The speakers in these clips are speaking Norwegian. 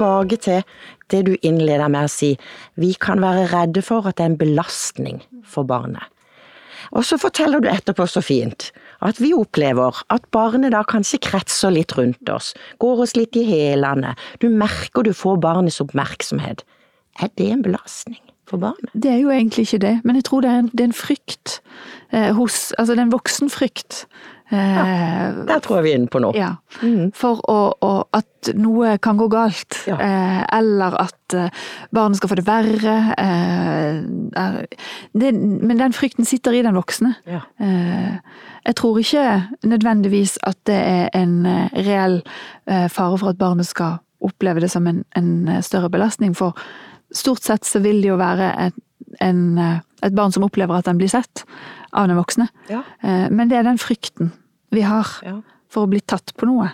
tilbake til det du innleda med å si, vi kan være redde for at det er en belastning for barnet. Og så forteller du etterpå så fint at vi opplever at barnet da kanskje kretser litt rundt oss, går oss litt i hælene, du merker du får barnets oppmerksomhet. Er det en belastning? for barnet? Det er jo egentlig ikke det, men jeg tror det er en, det er en frykt eh, hos Altså det er en voksenfrykt ja, der tror jeg vi er inne på noe. Ja. Mm. For å, å, at noe kan gå galt, ja. eh, eller at eh, barnet skal få det verre. Eh, det, men den frykten sitter i den voksne. Ja. Eh, jeg tror ikke nødvendigvis at det er en eh, reell eh, fare for at barnet skal oppleve det som en, en større belastning, for stort sett så vil det jo være et, en, et barn som opplever at den blir sett av den voksne. Ja. Men det er den frykten vi har for å bli tatt på noe.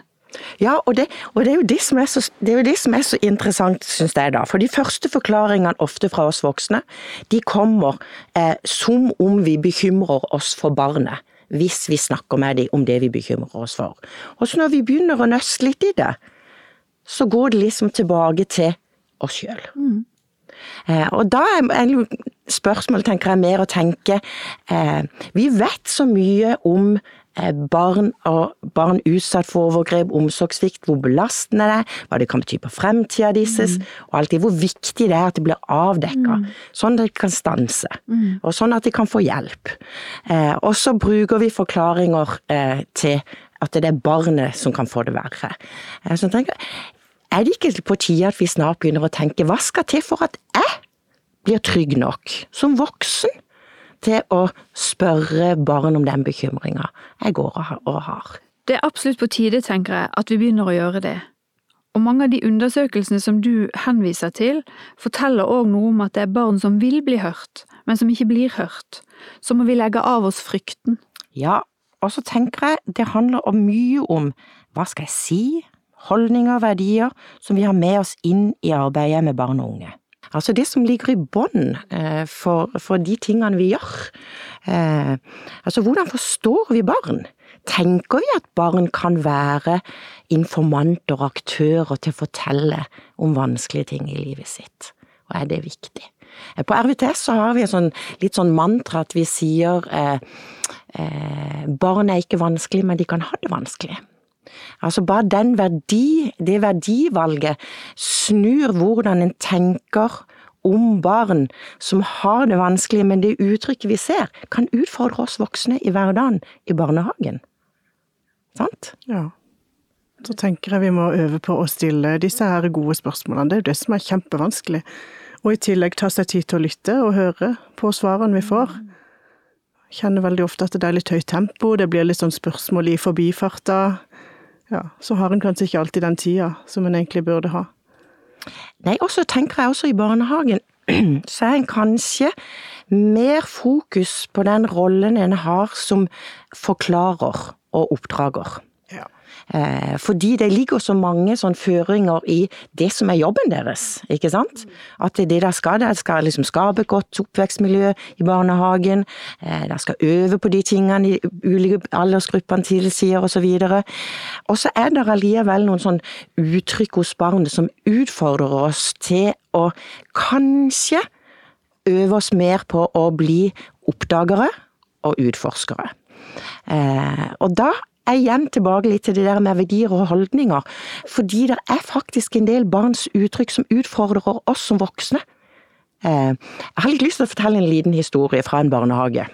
Ja, og, det, og det, er det, så, det, er jo det som er så, interessant, syns jeg da. For de første forklaringene ofte fra oss voksne, de kommer eh, som om vi bekymrer oss for barnet. Hvis vi snakker med dem om det vi bekymrer oss for. Og så når vi begynner å nøste litt i det, så går det liksom tilbake til oss sjøl. Mm. Eh, og da er spørsmålet, tenker jeg, mer å tenke eh, Vi vet så mye om Eh, barn og barn utsatt for overgrep, omsorgssvikt, hvor belastende det er, hva det kan bety på fremtida deres, mm. og alltid hvor viktig det er at det blir avdekka, mm. sånn at de kan stanse, mm. og sånn at de kan få hjelp. Eh, og så bruker vi forklaringer eh, til at det er barnet som kan få det verre. Eh, så tenker er det ikke på tide at vi snart begynner å tenke hva skal til for at jeg blir trygg nok som voksen til å spørre barn om den bekymringa jeg går og har. Det er absolutt på tide, tenker jeg, at vi begynner å gjøre det. Og mange av de undersøkelsene som du henviser til, forteller òg noe om at det er barn som vil bli hørt, men som ikke blir hørt. Så må vi legge av oss frykten. Ja, og så tenker jeg det handler mye om hva skal jeg si, holdninger og verdier som vi har med oss inn i arbeidet med barn og unge. Altså det som ligger i bånn eh, for, for, de tingene vi gjør. Eh, altså hvordan forstår vi barn? Tenker vi at barn kan være informanter og aktører til å fortelle om vanskelige ting i livet sitt? Og er det viktig? Eh, på RVTS så har vi et sånn, litt sånn mantra at vi sier eh, eh, barn er ikke vanskelig, men de kan ha det vanskelig. Altså bare den verdi, det verdivalget snur hvordan en tenker om barn som har det vanskelig, men det uttrykket vi ser, kan utfordre oss voksne i hverdagen i barnehagen. Sant? Ja. Så tenker jeg vi må øve på å stille disse her gode spørsmålene. Det er jo det som er kjempevanskelig. Og i tillegg ta seg tid til å lytte og høre på svarene vi får. Jeg kjenner veldig ofte at det er litt høyt tempo, det blir litt sånn spørsmål i forbifarta ja, så har en kanskje ikke alltid den tida som en egentlig burde ha. Nei, og så tenker jeg også i barnehagen, så er en kanskje mer fokus på den rollen en har som forklarer og oppdrager. Eh, fordi det ligger så mange sånn føringer i det som er jobben deres, ikke sant. At det det de skal, de skal liksom skape godt oppvekstmiljø i barnehagen, eh, de skal øve på de tingene de ulike aldersgruppene tilsier osv. Og så er det allikevel noen sånn uttrykk hos barnet som utfordrer oss til å kanskje øve oss mer på å bli oppdagere og utforskere. Eh, og da er igjen tilbake litt til det der med verdier og holdninger. Fordi det er faktisk en del barns uttrykk som utfordrer oss som voksne. Eh, jeg har litt lyst til å fortelle en liten historie fra en barnehage.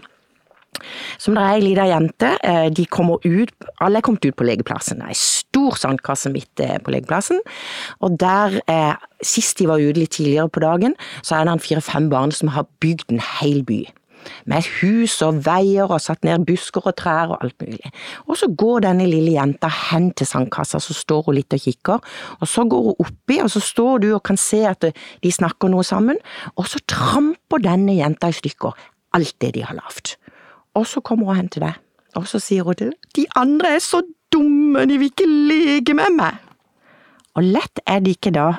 Som det er ei lita jente. Eh, de kommer ut, alle er kommet ut på legeplassen. Det er ei stor sandkasse midt eh, på legeplassen. Og der, sist de var ute litt tidligere på dagen, så er det fire-fem barn som har bygd en hel by med hus og veier og satt ned busker og trær og alt mulig. Og så går denne lille jenta hen til sandkassa, så står hun litt og kikker, og så går hun oppi, og så står du og kan se at de snakker noe sammen, og så tramper denne jenta i stykker alt det de har lagd. Og så kommer hun hen til deg, og så sier hun til de andre er så dumme, de vil ikke leke med meg. Og lett er det ikke da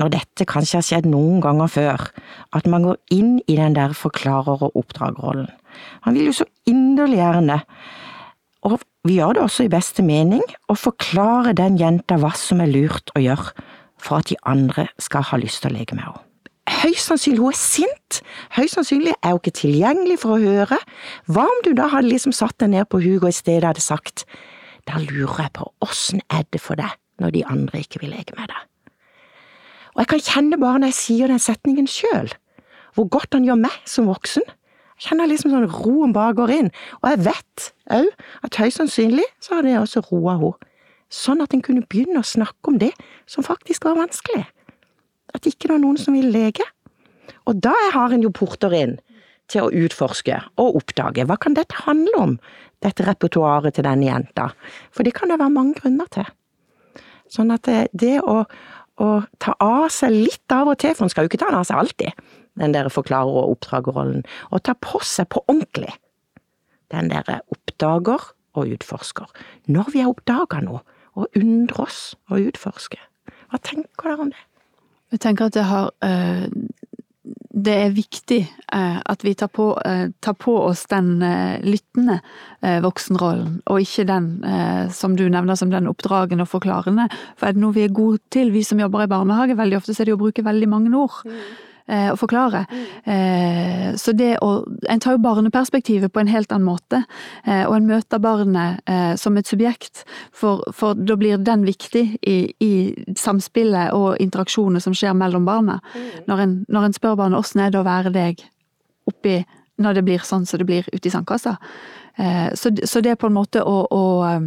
når dette kanskje har skjedd noen ganger før, at man går inn i den der forklarer- og oppdragerrollen. Man vil jo så inderlig gjerne, og vi gjør det også i beste mening, å forklare den jenta hva som er lurt å gjøre for at de andre skal ha lyst til å leke med henne. Høyst sannsynlig hun er sint, høyst sannsynlig er hun ikke tilgjengelig for å høre. Hva om du da hadde liksom satt deg ned på huget og i stedet hadde sagt, da lurer jeg på åssen er det for deg når de andre ikke vil leke med deg? Og jeg kan kjenne bare når jeg sier den setningen sjøl, hvor godt han gjør meg som voksen. Jeg kjenner liksom sånn roen bare går inn, og jeg vet òg at høyst sannsynlig så hadde jeg også roa henne, sånn at en kunne begynne å snakke om det som faktisk var vanskelig. At ikke det var noen som ville leke. Og da har en jo porter inn til å utforske og oppdage hva kan dette handle om, dette repertoaret til denne jenta, for det kan det være mange grunner til. Sånn at det, det å, å ta av seg litt av og til, for en skal jo ikke ta den av seg alltid, den der forklarer- og oppdragerrollen, og ta på seg på ordentlig den der oppdager og utforsker. Når vi har oppdaga noe, og undrer oss og utforsker. Hva tenker dere om det? Jeg tenker at det har øh, det er viktig eh, at vi tar på, eh, tar på oss den eh, lyttende voksenrollen, og ikke den som du nevner som den oppdragende og forklarende. For er det noe vi er gode til, vi som jobber i barnehage, veldig ofte så er det å bruke veldig mange ord. Mm eh, å forklare. Eh, så det å En tar jo barneperspektivet på en helt annen måte, eh, og en møter barnet eh, som et subjekt, for, for, da blir den viktig i, i samspillet og interaksjonene som skjer mellom barna. Mm. Når en, når en spør barnet åssen er det å være deg oppi når det blir sånn som det blir ute i sandkassa. Eh, så, så, det er på en måte å, å eh,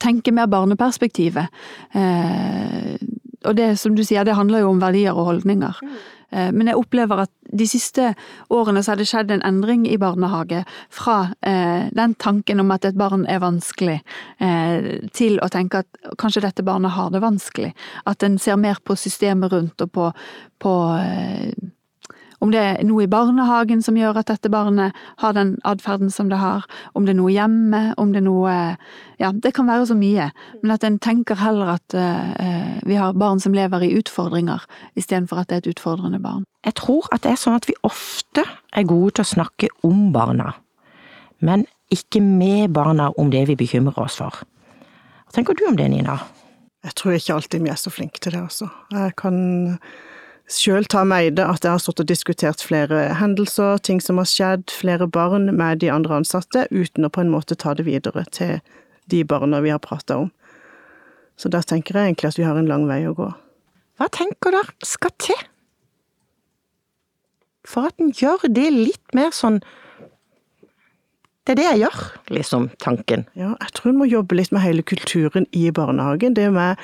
tenke mer barneperspektivet. Eh, og det som du sier, det handler jo om verdier og holdninger. Mm. Eh, men jeg opplever at de siste årene så har det skjedd en endring i barnehage. Fra eh, den tanken om at et barn er vanskelig, eh, til å tenke at kanskje dette barnet har det vanskelig. At en ser mer på systemet rundt og på, på eh, om det er noe i barnehagen som gjør at dette barnet har den atferden som det har, om det er noe hjemme, om det er noe Ja, det kan være så mye, men at en tenker heller at uh, vi har barn som lever i utfordringer, istedenfor at det er et utfordrende barn. Jeg tror at det er sånn at vi ofte er gode til å snakke om barna, men ikke med barna om det vi bekymrer oss for. Hva tenker du om det, Nina? Jeg tror ikke alltid vi er så flinke til det, altså. Jeg kan sjøl ta meg det at jeg har stått og diskutert flere hendelser, ting som har skjedd, flere barn med de andre ansatte, uten å på en måte ta det videre til de barna vi har prata om. Så da tenker jeg egentlig at vi har en lang vei å gå. Hva tenker dere skal til for at en gjør det litt mer sånn det er det jeg gjør, liksom, tanken. Ja, jeg tror en må jobbe litt med hele kulturen i barnehagen. Det med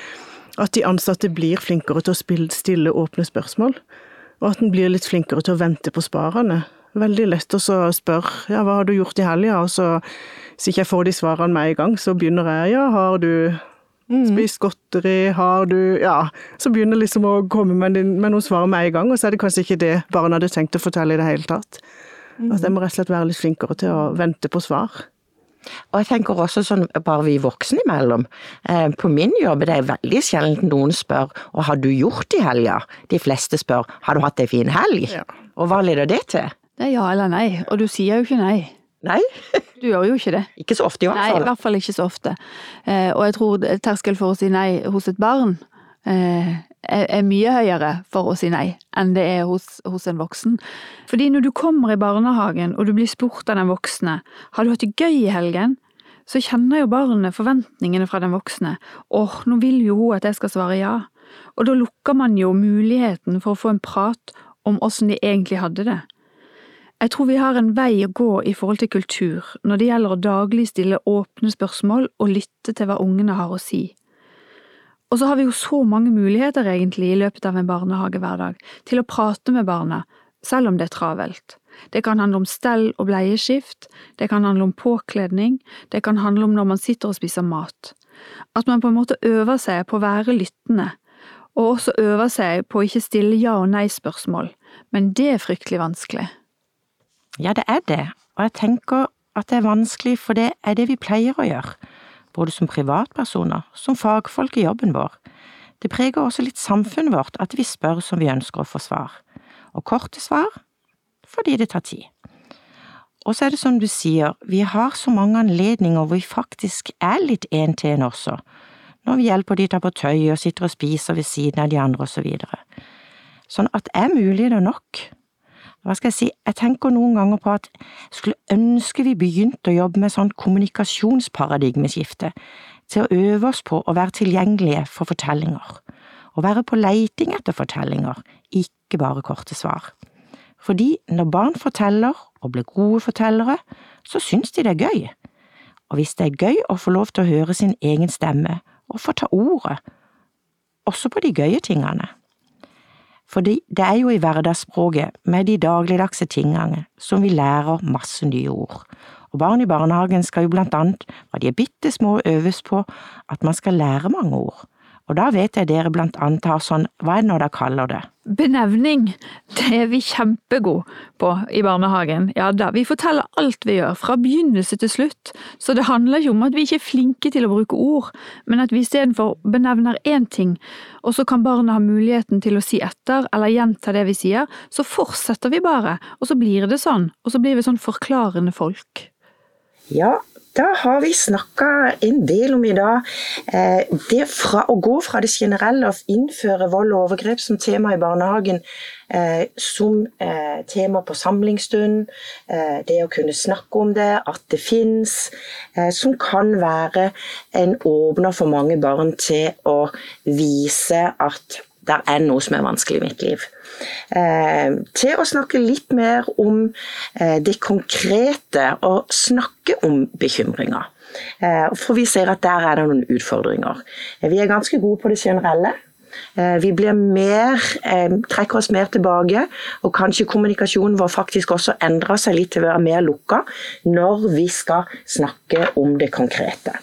at de ansatte blir flinkere til å stille åpne spørsmål, og at en blir litt flinkere til å vente på svarene. Veldig lett å spørre ja, hva har du gjort i helga, og så hvis ikke jeg får de svarene med en gang, så begynner jeg ja, har du mm. spist godteri, har du Ja, så begynner liksom å komme med, med noen svar med en gang, og så er det kanskje ikke det barna hadde tenkt å fortelle i det hele tatt. Mm. At jeg må rett og slett være litt flinkere til å vente på svar. Og jeg tenker også sånn, bare vi voksne imellom. Eh, på min jobb det er veldig sjelden noen spør og har du gjort i helga? De fleste spør har du hatt ei en fin helg? Ja. Og hva leder det til? Det er ja eller nei, og du sier jo ikke nei. Nei. du gjør jo ikke det. Ikke så ofte i hvert fall. Nei, i hvert fall ikke så ofte. Eh, og jeg tror terskel for å si nei hos et barn eh, er mye høyere for å si nei enn det er hos, hos, en voksen. Fordi når du kommer i barnehagen og du blir spurt av den voksne har du hatt det gøy i helgen, så kjenner jo barnet forventningene fra den voksne. åh, nå vil jo hun at jeg skal svare ja. Og da lukker man jo muligheten for å få en prat om åssen de egentlig hadde det. Jeg tror vi har en vei å gå i forhold til kultur når det gjelder å daglig stille åpne spørsmål og lytte til hva ungene har å si. Og så har vi jo så mange muligheter egentlig i løpet av en barnehagehverdag til å prate med barna, selv om det er travelt. Det kan handle om stell og bleieskift, det kan handle om påkledning, det kan handle om når man sitter og spiser mat. At man på en måte øver seg på å være lyttende, og også øver seg på å ikke stille ja- og nei-spørsmål, men det er fryktelig vanskelig. Ja, det er det, og jeg tenker at det er vanskelig, for det er det vi pleier å gjøre både som privatpersoner, som fagfolk i jobben vår. Det preger også litt samfunnet vårt at vi spør som vi ønsker å få svar, og korte svar fordi det tar tid. Og så er det som du sier, vi har så mange anledninger hvor vi faktisk er litt en til en også. når vi hjelper de ta på tøy og sitter og spiser ved siden av de andre og så videre. Sånn at er mulig det nok? Hva skal jeg si, jeg tenker noen ganger på at jeg skulle ønske vi begynte å jobbe med sånn kommunikasjonsparadigmeskifte, til å øve oss på å være tilgjengelige for fortellinger, og være på leiting etter fortellinger, ikke bare korte svar. Fordi når barn forteller og blir gode fortellere, så syns de det er gøy. Og hvis det er gøy å få lov til å høre sin egen stemme og få ta ordet, også på de gøye tingene, for det er jo i hverdagsspråket, med de dagligdagse tingene, som vi lærer masse nye ord. Og barn i barnehagen skal jo blant annet, fra de er bitte små, øves på at man skal lære mange ord. Og da vet jeg dere blant annet har sånn, hva er det nå dere kaller det? Benevning, det er vi kjempegode på i barnehagen. Ja da, vi forteller alt vi gjør, fra begynnelse til slutt. Så det handler ikke om at vi ikke er flinke til å bruke ord, men at vi istedenfor benevner én ting, og så kan barna ha muligheten til å si etter eller gjenta det vi sier, så fortsetter vi bare, og så blir det sånn, og så blir vi sånn forklarende folk. Ja, da har vi snakka en del om i dag. Eh, det fra, å gå fra det generelle og innføre vold og overgrep som tema i barnehagen, eh, som eh, tema på samlingsstund, det å kunne snakke om det, at det fins, som kan være en åpner for mange barn til å vise at det er noe som er vanskelig i mitt liv. Eh, til å snakke litt mer om eh, det konkrete, og snakke om bekymringer. Eh, for vi ser at der er det noen utfordringer. Vi er ganske gode på det generelle. Eh, vi blir mer, eh, trekker oss mer tilbake, og kanskje kommunikasjonen vår faktisk også endrer seg litt til å være mer lukka når vi skal snakke om det konkrete.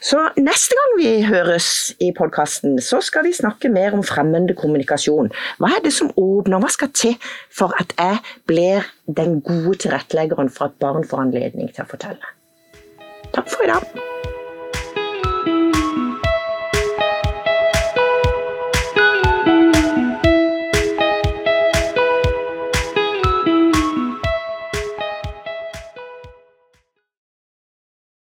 Så neste gang vi høres i podkasten, så skal vi snakke mer om fremmede kommunikasjon. Hva er det som åpner, hva skal til for at jeg blir den gode tilretteleggeren for at barn får anledning til å fortelle? Takk for i dag.